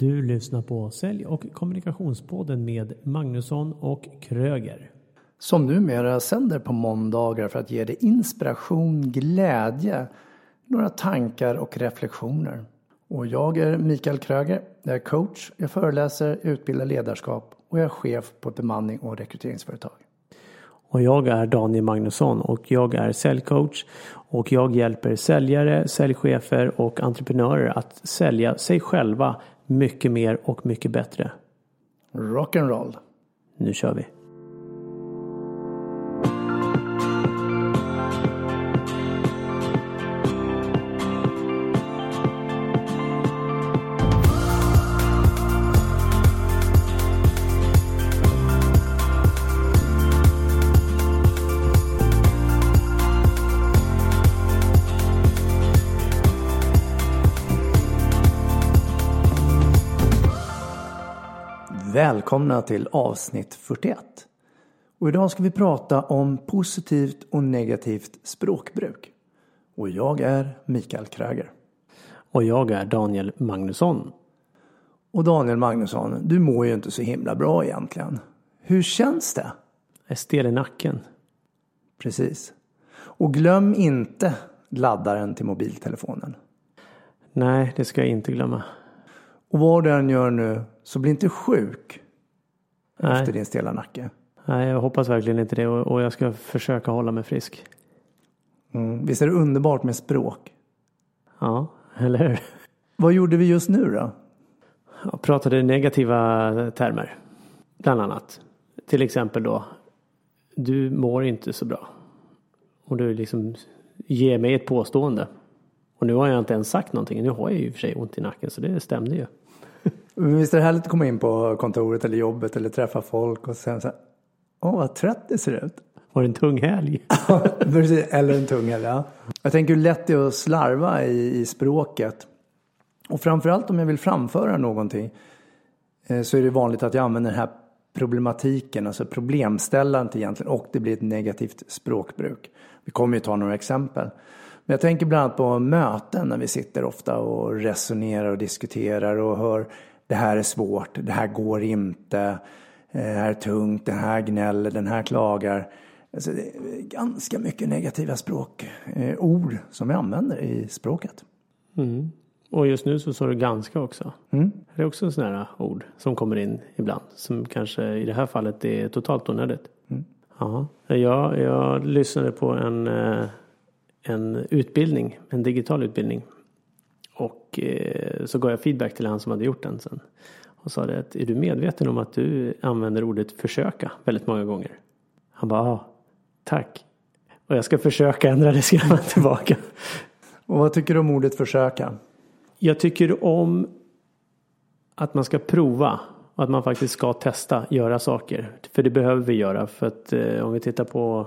Du lyssnar på Sälj och kommunikationspodden med Magnusson och Kröger. Som numera sänder på måndagar för att ge dig inspiration, glädje, några tankar och reflektioner. Och jag är Mikael Kröger. Jag är coach, jag föreläser, utbildar ledarskap och jag är chef på ett bemanning och rekryteringsföretag. Och jag är Daniel Magnusson och jag är säljcoach och jag hjälper säljare, säljchefer och entreprenörer att sälja sig själva mycket mer och mycket bättre. Rock'n'roll! Nu kör vi! Välkomna till avsnitt 41. Och idag ska vi prata om positivt och negativt språkbruk. Och jag är Mikael Kröger. Och jag är Daniel Magnusson. Och Daniel Magnusson, du mår ju inte så himla bra egentligen. Hur känns det? Jag är stel i nacken. Precis. Och glöm inte laddaren till mobiltelefonen. Nej, det ska jag inte glömma. Och vad du än gör nu, så bli inte sjuk Nej. efter din stela nacke. Nej, jag hoppas verkligen inte det och, och jag ska försöka hålla mig frisk. Mm. Visst är det underbart med språk? Ja, eller hur? Vad gjorde vi just nu då? Jag pratade negativa termer. Bland annat. Till exempel då. Du mår inte så bra. Och du liksom ger mig ett påstående. Och nu har jag inte ens sagt någonting. Nu har jag ju i och för sig ont i nacken så det stämde ju. Men Visst är det härligt att komma in på kontoret eller jobbet eller träffa folk och sen så här, Åh, vad trött det ser ut. Var det en tung helg? Eller en tung helg, ja. Jag tänker hur lätt det är att slarva i, i språket. Och framförallt om jag vill framföra någonting eh, så är det vanligt att jag använder den här problematiken, alltså problemställandet egentligen och det blir ett negativt språkbruk. Vi kommer ju ta några exempel. Men jag tänker bland annat på möten när vi sitter ofta och resonerar och diskuterar och hör det här är svårt, det här går inte, eh, det här är tungt, den här gnäller, den här klagar. Alltså det är ganska mycket negativa språk, eh, ord som vi använder i språket. Mm. Och just nu så står det ganska också. Mm. Det är också sådana här ord som kommer in ibland. Som kanske i det här fallet är totalt onödigt. Mm. Ja, jag, jag lyssnade på en, eh, en utbildning, en digital utbildning. Och eh, så gav jag feedback till han som hade gjort den sen. Och sa det att är du medveten om att du använder ordet försöka väldigt många gånger? Han bara ja, tack. Och jag ska försöka ändra det, skrev han tillbaka. Och vad tycker du om ordet försöka? Jag tycker om att man ska prova och att man faktiskt ska testa, göra saker. För det behöver vi göra. För att eh, om vi tittar på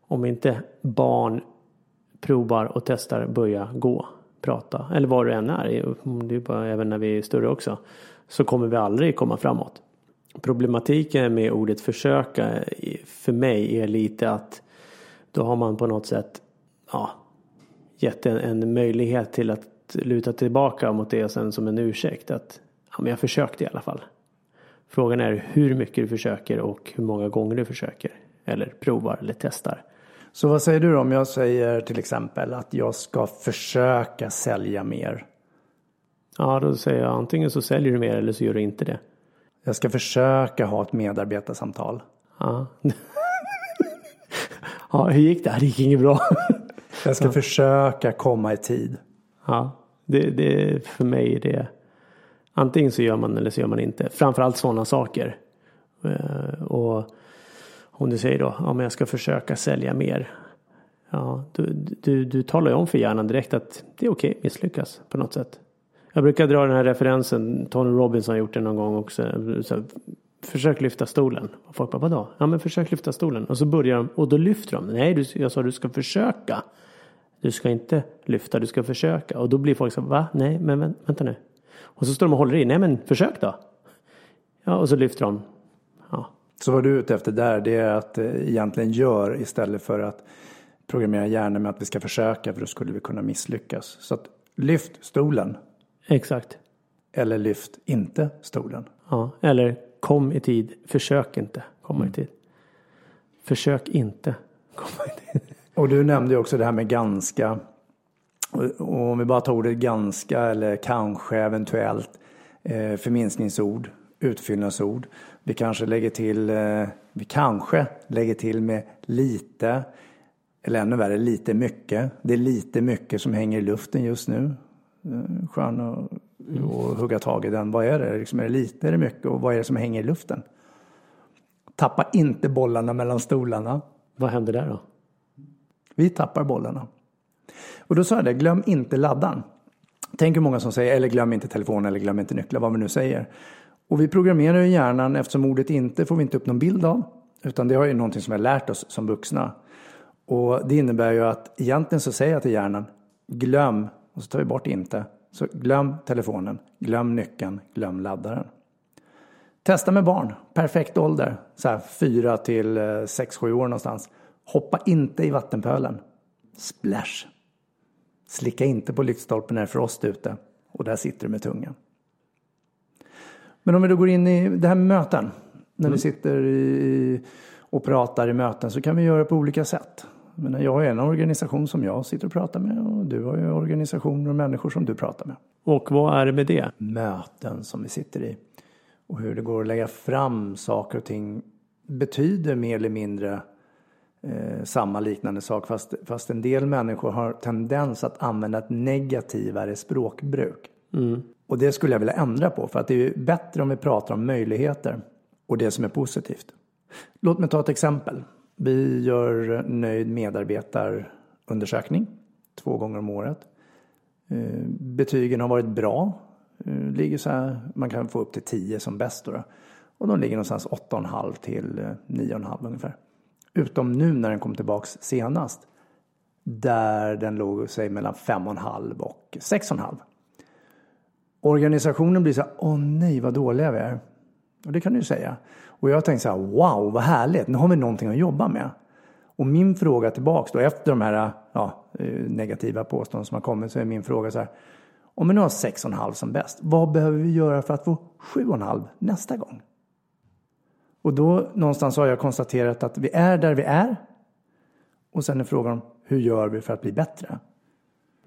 om inte barn provar och testar börja gå, prata eller vad du än är. Det är bara även när vi är större också. Så kommer vi aldrig komma framåt. Problematiken med ordet försöka för mig är lite att då har man på något sätt ja, gett en, en möjlighet till att luta tillbaka mot det sen som en ursäkt. Att ja, men jag försökte i alla fall. Frågan är hur mycket du försöker och hur många gånger du försöker. Eller provar eller testar. Så vad säger du om jag säger till exempel att jag ska försöka sälja mer? Ja, då säger jag antingen så säljer du mer eller så gör du inte det. Jag ska försöka ha ett medarbetarsamtal. Ja. ja, hur gick det? Det gick inget bra. Jag ska försöka komma i tid. Ja, det, det för mig är det antingen så gör man eller så gör man inte. Framförallt sådana saker. Eh, Och om du säger då, ja men jag ska försöka sälja mer. Ja, du, du, du talar ju om för hjärnan direkt att det är okej, misslyckas på något sätt. Jag brukar dra den här referensen, Tony Robbins har gjort det någon gång också. Så här, försök lyfta stolen. Och folk bara, vadå? Ja men försök lyfta stolen. Och så börjar de, och då lyfter de. Nej, du, jag sa du ska försöka. Du ska inte lyfta, du ska försöka. Och då blir folk så va? Nej, men vänta nu. Och så står de och håller i. Nej men försök då. Ja, och så lyfter de. Så vad du är ute efter där det är att eh, egentligen gör istället för att programmera hjärnan med att vi ska försöka för då skulle vi kunna misslyckas. Så att lyft stolen. exakt. eller lyft inte stolen. Ja, eller kom i tid, försök inte komma i tid. Försök inte komma i tid. Och du nämnde ju också det här med ganska. Och om vi bara tar ordet ganska eller kanske eventuellt. Eh, förminskningsord, utfyllnadsord. Vi kanske lägger till, eh, vi kanske lägger till med lite. Eller ännu värre, lite mycket. Det är lite mycket som hänger i luften just nu. Eh, skön att och hugga tag i den. Vad är det? Liksom, är det lite, är det mycket? Och vad är det som hänger i luften? Tappa inte bollarna mellan stolarna. Vad händer där då? Vi tappar bollarna. Och då sa jag det, glöm inte laddaren. Tänk hur många som säger, eller glöm inte telefonen eller glöm inte nycklar, vad vi nu säger. Och vi programmerar ju hjärnan eftersom ordet inte får vi inte upp någon bild av. Utan det har ju någonting som vi har lärt oss som vuxna. Och det innebär ju att egentligen så säger jag till hjärnan, glöm, och så tar vi bort inte. Så glöm telefonen, glöm nyckeln, glöm laddaren. Testa med barn, perfekt ålder, så här 4 till eh, 6-7 år någonstans. Hoppa inte i vattenpölen. Splash! Slicka inte på lyktstolpen när det är frost ute och där sitter du med tungan. Men om vi då går in i det här med möten. När vi sitter i, och pratar i möten så kan vi göra på olika sätt. Men jag har en organisation som jag sitter och pratar med och du har ju organisationer och människor som du pratar med. Och vad är det med det? Möten som vi sitter i. Och hur det går att lägga fram saker och ting betyder mer eller mindre eh, samma liknande sak. Fast, fast en del människor har tendens att använda ett negativare språkbruk. Mm. Och det skulle jag vilja ändra på. För att det är ju bättre om vi pratar om möjligheter och det som är positivt. Låt mig ta ett exempel. Vi gör nöjd medarbetarundersökning två gånger om året. Eh, betygen har varit bra. Eh, ligger så här, man kan få upp till 10 som bäst. Då. Och de ligger någonstans 8,5 till eh, 9,5 ungefär. Utom nu när den kom tillbaks senast. Där den låg sig mellan 5,5 och 6,5. Organisationen blir så här, åh nej vad dåliga vi är. Och det kan du ju säga. Och jag tänkte så här, wow vad härligt, nu har vi någonting att jobba med. Och min fråga tillbaks då, efter de här ja, negativa påståenden som har kommit, så är min fråga så här. Om vi nu har 6,5 som bäst, vad behöver vi göra för att få 7,5 nästa gång? Och då någonstans har jag konstaterat att vi är där vi är. Och sen är frågan, hur gör vi för att bli bättre?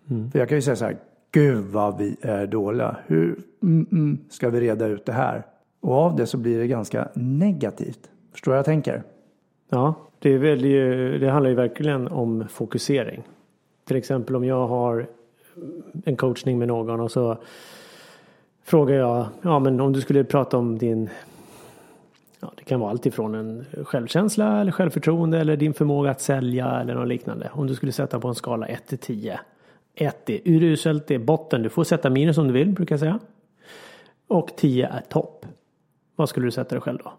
Mm. För jag kan ju säga så här, gud vad vi är dåliga. Hur mm, mm, ska vi reda ut det här? Och av det så blir det ganska negativt. Förstår vad jag tänker? Ja, det, är väl det handlar ju verkligen om fokusering. Till exempel om jag har en coachning med någon och så frågar jag, ja men om du skulle prata om din Ja, det kan vara allt ifrån en självkänsla eller självförtroende eller din förmåga att sälja eller något liknande. Om du skulle sätta på en skala 1 till 10. 1 är uruselt, det är botten. Du får sätta minus om du vill, brukar jag säga. Och 10 är topp. Vad skulle du sätta dig själv då?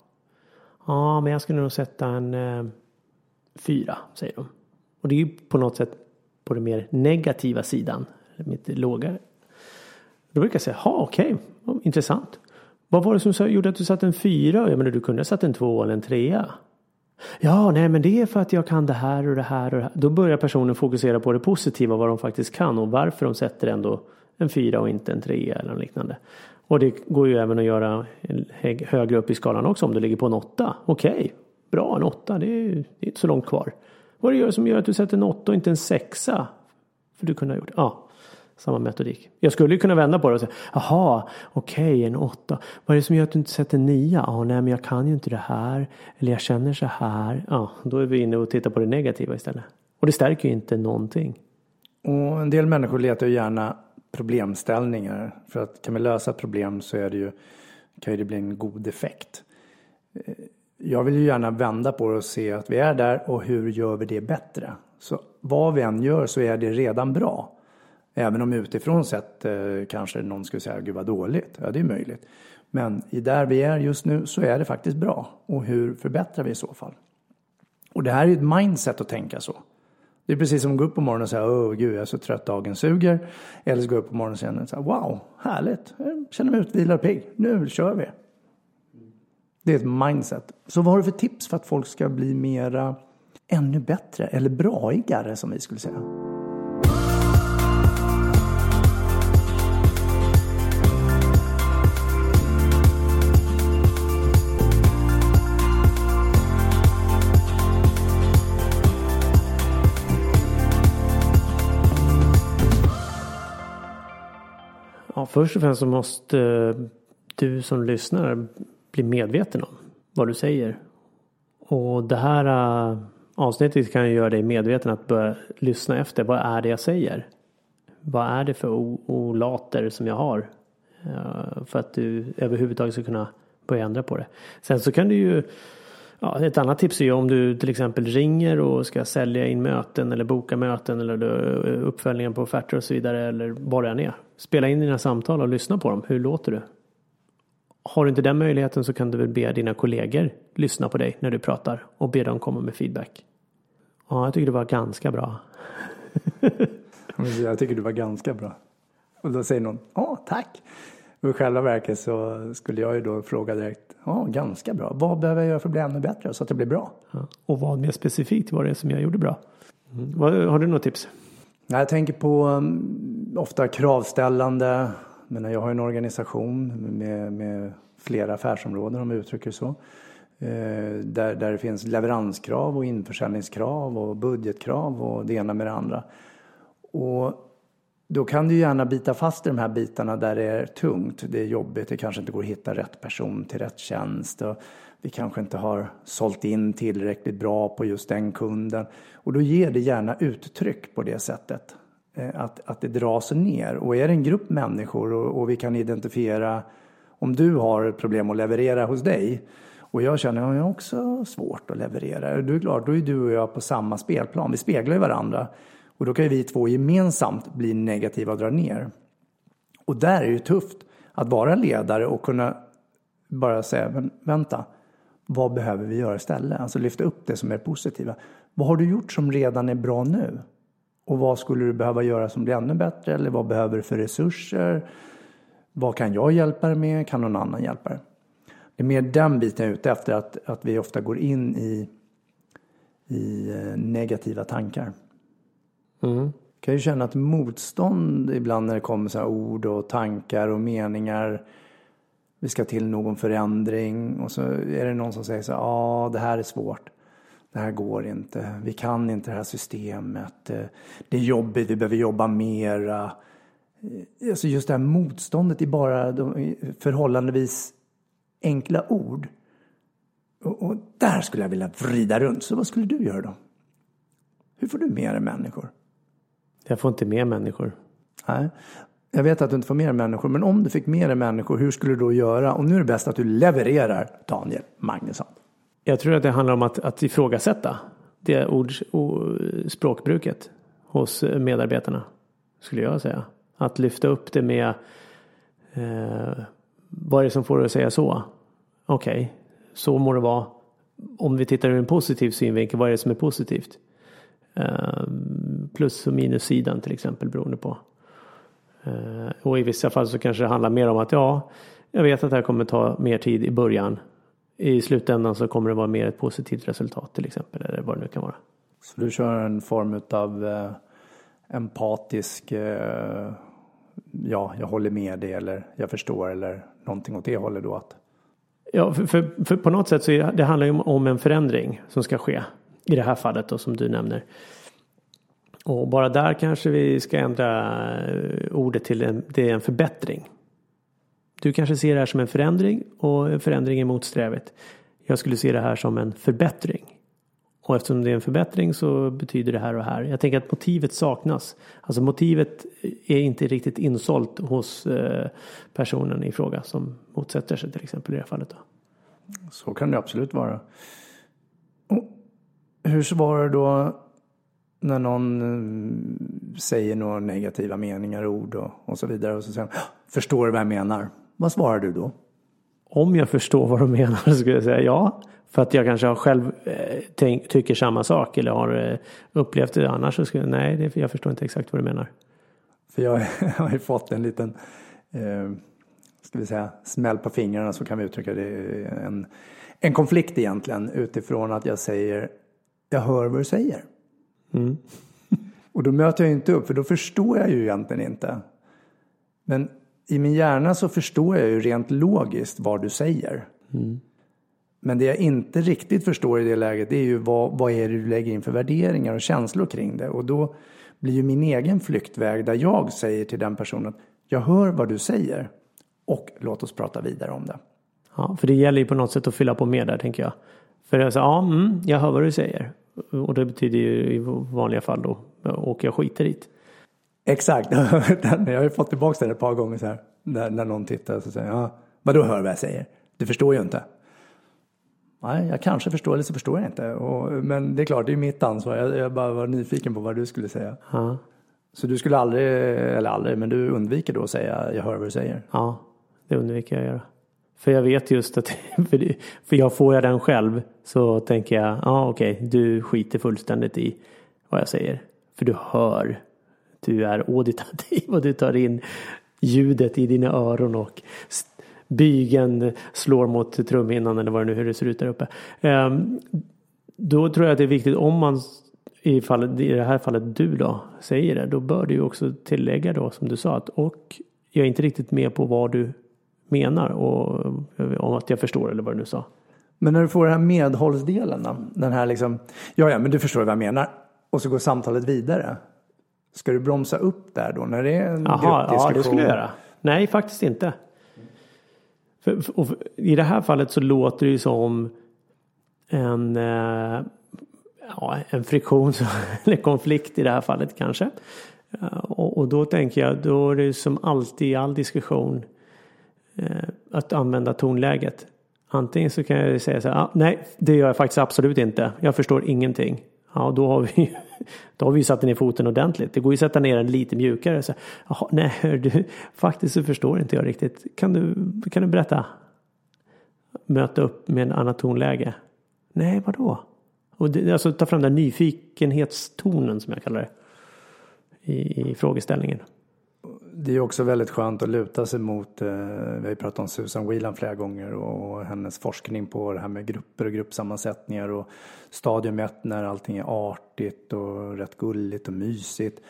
Ja, men jag skulle nog sätta en eh, 4, säger de. Och det är ju på något sätt på den mer negativa sidan. Mitt lågare. Då brukar jag säga, ja okej, okay, intressant. Vad var det som gjorde att du satte en fyra? Jag menar du kunde ha satt en två eller en trea. Ja, nej men det är för att jag kan det här och det här och det här. Då börjar personen fokusera på det positiva, vad de faktiskt kan och varför de sätter ändå en fyra och inte en trea eller något liknande. Och det går ju även att göra högre upp i skalan också om du ligger på en åtta. Okej, okay, bra en åtta, det är, det är inte så långt kvar. Vad är det som gör att du sätter en åtta och inte en sexa? För du kunde ha gjort, ja samma metodik. Jag skulle ju kunna vända på det och säga, jaha, okej, okay, en åtta. Vad är det som gör att du inte sätter en nia? Ja, nej, men jag kan ju inte det här. Eller jag känner så här. Ja, då är vi inne och tittar på det negativa istället. Och det stärker ju inte någonting. Och en del människor letar ju gärna problemställningar. För att kan vi lösa problem så är det ju, kan ju det bli en god effekt. Eh, jag vill ju gärna vända på det och se att vi är där och hur gör vi det bättre? Så vad vi än gör så är det redan bra. Även om utifrån sett eh, kanske någon skulle säga, gud vad dåligt. Ja, det är möjligt. Men i där vi är just nu så är det faktiskt bra. Och hur förbättrar vi i så fall? Och det här är ju ett mindset att tänka så. Det är precis som att gå upp på morgonen och säga, åh gud jag är så trött, dagen suger. Eller så gå upp på morgonen och säga, så här, wow, härligt, jag känner mig utvilad och pigg, nu kör vi. Det är ett mindset. Så vad har du för tips för att folk ska bli mera, ännu bättre eller braigare som vi skulle säga? Först och främst så måste eh, du som lyssnar bli medveten om vad du säger. Och det här eh, avsnittet kan ju göra dig medveten att börja lyssna efter. Vad är det jag säger? Vad är det för olater som jag har? Eh, för att du överhuvudtaget ska kunna börja ändra på det. Sen så kan du ju Ja, ett annat tips är ju om du till exempel ringer och ska sälja in möten eller boka möten eller eh, uppföljningar på offerter och så vidare eller vad det än är. Spela in dina samtal och lyssna på dem. Hur låter du? Har du inte den möjligheten så kan du väl be dina kollegor lyssna på dig när du pratar och be dem komma med feedback. Ja, jag tycker det var ganska bra. jag tycker du var ganska bra. Och då säger någon, ja tack. Och i själva verket så skulle jag ju då fråga direkt, ja ganska bra. Vad behöver jag göra för att bli ännu bättre så att det blir bra? Ja. Och vad mer specifikt var det som jag gjorde bra? Mm. Har du något tips? Jag tänker på um, ofta kravställande. Men jag har en organisation med, med flera affärsområden om jag uttrycker så. Eh, där, där det finns leveranskrav och införsäljningskrav och budgetkrav och det ena med det andra. Och då kan du gärna bita fast i de här bitarna där det är tungt, det är jobbigt, det kanske inte går att hitta rätt person till rätt tjänst. Och vi kanske inte har sålt in tillräckligt bra på just den kunden. Och då ger det gärna uttryck på det sättet. Eh, att, att det dras ner. Och är det en grupp människor och, och vi kan identifiera om du har ett problem att leverera hos dig och jag känner att jag har också svårt att leverera. Då är klart, då är du och jag på samma spelplan. Vi speglar ju varandra. Och då kan ju vi två gemensamt bli negativa och dra ner. Och där är det ju tufft att vara ledare och kunna bara säga, men vänta, vad behöver vi göra istället? Alltså lyfta upp det som är positiva. Vad har du gjort som redan är bra nu? Och vad skulle du behöva göra som blir ännu bättre? Eller vad behöver du för resurser? Vad kan jag hjälpa dig med? Kan någon annan hjälpa dig? Det är mer den biten jag är ute efter, att, att vi ofta går in i, i eh, negativa tankar. Mm. kan ju känna ett motstånd ibland när det kommer så här ord och tankar och meningar. Vi ska till någon förändring och så är det någon som säger så här, ja det här är svårt. Det här går inte. Vi kan inte det här systemet. Det är jobbigt, vi behöver jobba mera. Alltså just det här motståndet i bara de förhållandevis enkla ord. Och, och, där skulle jag vilja vrida runt. Så vad skulle du göra då? Hur får du med dig människor? Jag får inte med människor. Nej, jag vet att du inte får med människor. Men om du fick med dig människor, hur skulle du då göra? Och nu är det bäst att du levererar, Daniel Magnusson. Jag tror att det handlar om att, att ifrågasätta det ord, språkbruket hos medarbetarna. Skulle jag säga. Att lyfta upp det med eh, vad är det som får dig att säga så? Okej, okay, så må det vara. Om vi tittar ur en positiv synvinkel, vad är det som är positivt? Eh, plus och minussidan till exempel beroende på. Eh, och i vissa fall så kanske det handlar mer om att ja, jag vet att det här kommer ta mer tid i början. I slutändan så kommer det vara mer ett positivt resultat till exempel eller vad det nu kan vara. Så du kör en form av eh, empatisk, eh, ja, jag håller med dig eller jag förstår eller någonting åt det hållet då? Att... Ja, för, för, för, på något sätt så är det, handlar ju om en förändring som ska ske. I det här fallet då som du nämner. Och bara där kanske vi ska ändra eh, ordet till en, det är en förbättring. Du kanske ser det här som en förändring och en förändring är motsträvigt. Jag skulle se det här som en förbättring. Och eftersom det är en förbättring så betyder det här och här. Jag tänker att motivet saknas. Alltså motivet är inte riktigt insålt hos eh, personen i fråga som motsätter sig till exempel i det här fallet. Då. Så kan det absolut vara. Hur svarar du då när någon eh, säger några negativa meningar, ord och, och så vidare och så säger förstår du vad jag menar? Vad svarar du då? Om jag förstår vad de menar så skulle jag säga ja. För att jag kanske själv eh, tänk, tycker samma sak eller har eh, upplevt det annars så skulle jag, nej, det, jag förstår inte exakt vad du menar. För jag, har ju fått en liten, eh, ska vi säga, smäll på fingrarna så kan vi uttrycka det. En, en konflikt egentligen utifrån att jag säger, jag hör vad du säger. Mm. Och då möter jag inte upp för då förstår jag ju egentligen inte. Men i min hjärna så förstår jag ju rent logiskt vad du säger. Mm. Men det jag inte riktigt förstår i det läget det är ju vad, vad är det du lägger in för värderingar och känslor kring det. Och då blir ju min egen flyktväg där jag säger till den personen Jag hör vad du säger och låt oss prata vidare om det. Ja, för det gäller ju på något sätt att fylla på mer där tänker jag. För jag säger, ja, mm, jag hör vad du säger. Och det betyder ju i vanliga fall då, och jag skiter i det. Exakt, jag har ju fått tillbaka det ett par gånger så här. När, när någon tittar så säger ja, vadå hör vad jag säger? Du förstår ju inte. Nej, jag kanske förstår eller så förstår jag inte. Och, men det är klart, det är mitt ansvar. Jag, jag bara var nyfiken på vad du skulle säga. Ja. Så du skulle aldrig, eller aldrig, men du undviker då att säga jag hör vad du säger? Ja, det undviker jag göra. För jag vet just att, för jag får jag den själv så tänker jag, ja okej, okay, du skiter fullständigt i vad jag säger. För du hör, du är auditativ och du tar in ljudet i dina öron och bygeln slår mot trumhinnan eller vad det nu hur det ser ut där uppe. Ehm, då tror jag att det är viktigt om man i, fallet, i det här fallet du då säger det, då bör du ju också tillägga då som du sa att och jag är inte riktigt med på vad du menar och om att jag förstår eller vad du nu sa. Men när du får den här medhållsdelen då? Den här liksom, ja ja men du förstår vad jag menar. Och så går samtalet vidare. Ska du bromsa upp där då när det är en Aha, Ja det skulle jag göra. Nej faktiskt inte. För, för, för, I det här fallet så låter det ju som en, eh, ja, en friktion eller konflikt i det här fallet kanske. Och, och, då tänker jag, då är det som alltid i all diskussion eh, Eh, att använda tonläget. Antingen så kan jag säga så här, ah, nej det gör jag faktiskt absolut inte. Jag förstår ingenting. Ja, då har vi, då har vi satt ner foten ordentligt. Det går ju att sätta ner den lite mjukare. Så, Jaha, nej, du, faktiskt så förstår inte jag riktigt. Kan du, kan du berätta? Möta upp med en annat tonläge. Nej, vadå? Och det, alltså ta fram den nyfikenhetstonen som jag kallar det. I, i frågeställningen det är också väldigt skönt att luta sig mot, eh, vi har ju pratat om Susan Whelan flera gånger och hennes forskning på det här med grupper och gruppsammansättningar och stadium 1 när allting är artigt och rätt gulligt och mysigt.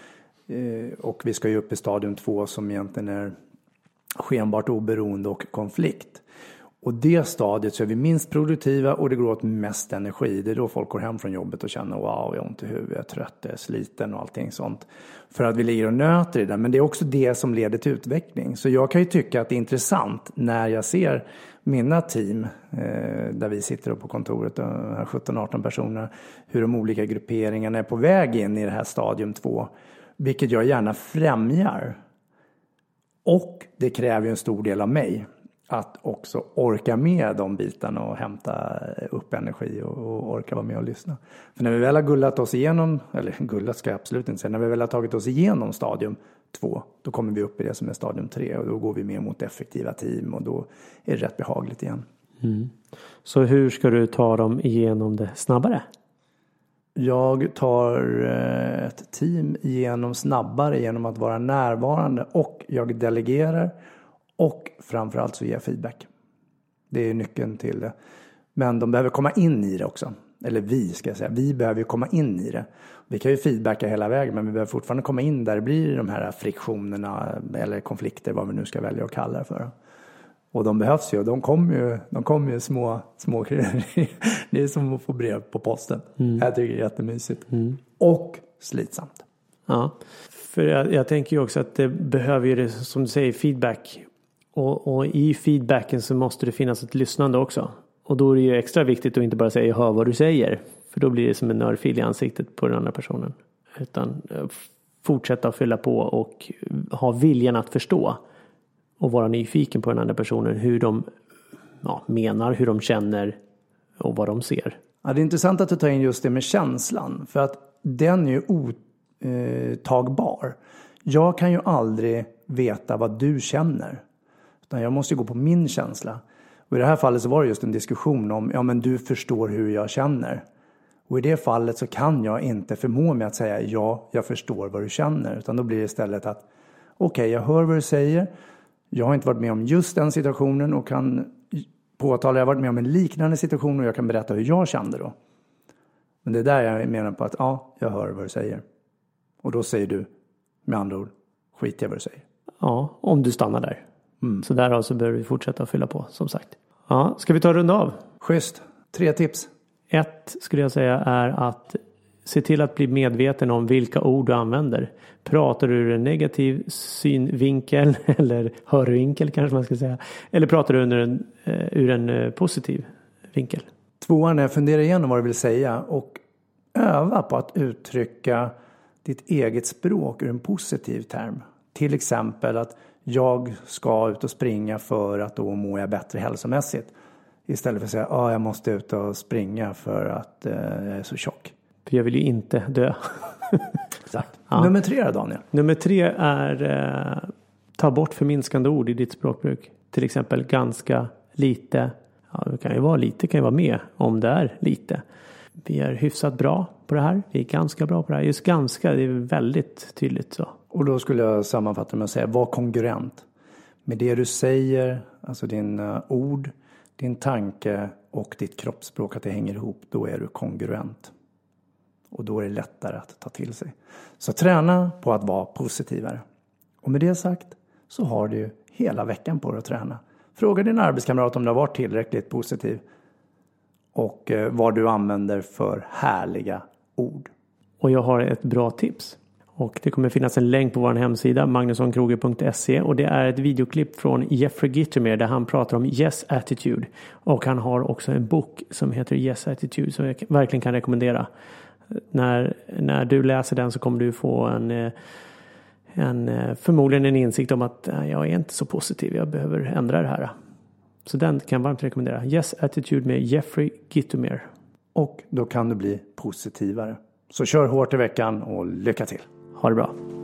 Eh, och vi ska ju upp i stadium 2 som egentligen är skenbart oberoende och konflikt. Och det stadiet så är vi minst produktiva och det går åt mest energi. Det är då folk går hem från jobbet och känner wow, jag har ont i huvudet, jag är trött, jag är sliten och allting sånt. För att vi ligger och nöter i det. Men det är också det som leder till utveckling. Så jag kan ju tycka att det är intressant när jag ser mina team, eh, där vi sitter på kontoret, 17-18 personer, hur de olika grupperingarna är på väg in i det här stadium 2. Vilket jag gärna främjar. Och det kräver ju en stor del av mig att också orka med de bitarna och hämta upp energi och, orka vara med och lyssna. För när vi väl har gullat oss igenom, eller gullat ska jag absolut inte säga, när vi väl har tagit oss igenom stadium två, då kommer vi upp i det som är stadium tre och då går vi mer mot effektiva team och då är det rätt behagligt igen. Mm. Så hur ska du ta dem igenom det snabbare? Jag tar eh, ett team igenom snabbare genom att vara närvarande och jag delegerar och framförallt så jag feedback. Det är nyckeln till det. Men de behöver komma in i det också. Eller vi ska jag säga. Vi behöver ju komma in i det. Vi kan ju feedbacka hela vägen men vi behöver fortfarande komma in där det blir de här friktionerna eller konflikter vad vi nu ska välja att kalla det för. Och de behövs ju och de kommer ju, de kommer ju små, små Det är som att få brev på posten. Mm. Jag tycker det är jättemysigt. Mm. Och slitsamt. Ja, för jag, jag, tänker ju också att det behöver ju det som du säger feedback och, och, i feedbacken så måste det finnas ett lyssnande också. Och då är det ju extra viktigt att inte bara säga jag hör vad du säger. För då blir det som en örfil i ansiktet på den andra personen. Utan eh, fortsätta att fylla på och ha viljan att förstå. Och vara nyfiken på den andra personen. Hur de ja, menar, hur de känner och vad de ser. Ja, det är intressant att du tar in just det med känslan. För att den är ju otagbar. Jag kan ju aldrig veta vad du känner. Utan jag måste gå på min känsla. Och i det här fallet så var det just en diskussion om, ja men du förstår hur jag känner. Och i det fallet så kan jag inte förmå mig att säga ja, jag förstår vad du känner. Utan då blir det istället att okej, okay, jag hör vad du säger. Jag har inte varit med om just den situationen och kan påtala, jag har varit med om en liknande situation och jag kan berätta hur jag kände då. Men det är där jag menar på att ja, jag hör vad du säger. Och då säger du med andra ord, skit jag vad du säger. Ja, om du stannar där. Mm. Så därav så behöver vi fortsätta fylla på som sagt. Ja, ska vi ta en runda av? Schysst. Tre tips. Ett skulle jag säga är att se till att bli medveten om vilka ord du använder. Pratar du ur en negativ synvinkel eller hörvinkel kanske man ska säga. Eller pratar du ur en, uh, ur en uh, positiv vinkel. Tvåan är fundera igenom vad du vill säga och öva på att uttrycka ditt eget språk ur en positiv term. Till exempel att jag ska ut och springa för att då mår jag bättre hälsomässigt. Istället för att säga att ah, jag måste ut och springa för att eh, jag är så tjock. För jag vill ju inte dö. Exakt. Ja. Nummer tre då Daniel? Nummer tre är eh, ta bort förminskande ord i ditt språkbruk. Till exempel ganska, lite. Ja, det kan ju vara lite, kan ju vara med om det är lite. Vi är hyfsat bra på det här. Vi är ganska bra på det här. Just ganska, det är väldigt tydligt så. Och då skulle jag sammanfatta med att säga, var kongruent. Med det du säger, alltså dina eh, ord, din tanke och ditt kroppsspråk, att det hänger ihop, då är du kongruent. Och då är det lättare att ta till sig. Så träna på att vara positivare. Och med det sagt så har du hela veckan på dig att träna. Fråga din arbetskamrat om du har varit tillräckligt positiv och eh, vad du använder för härliga ord. Och jag har ett bra tips. Och det kommer finnas en länk på vår hemsida magnussonkroger.se och det är ett videoklipp från Jeffrey Gittermer där han pratar om Yes Attitude. Och han har också en bok som heter Yes Attitude som jag verkligen kan rekommendera. När, när du läser den så kommer du få en, eh, en eh, förmodligen en insikt om att jag är inte så positiv, jag behöver ändra det här. Så den kan jag varmt rekommendera. Yes Attitude med Jeffrey Gittermer. Och då kan du bli positivare. Så kör hårt i veckan och lycka till! Ha det bra!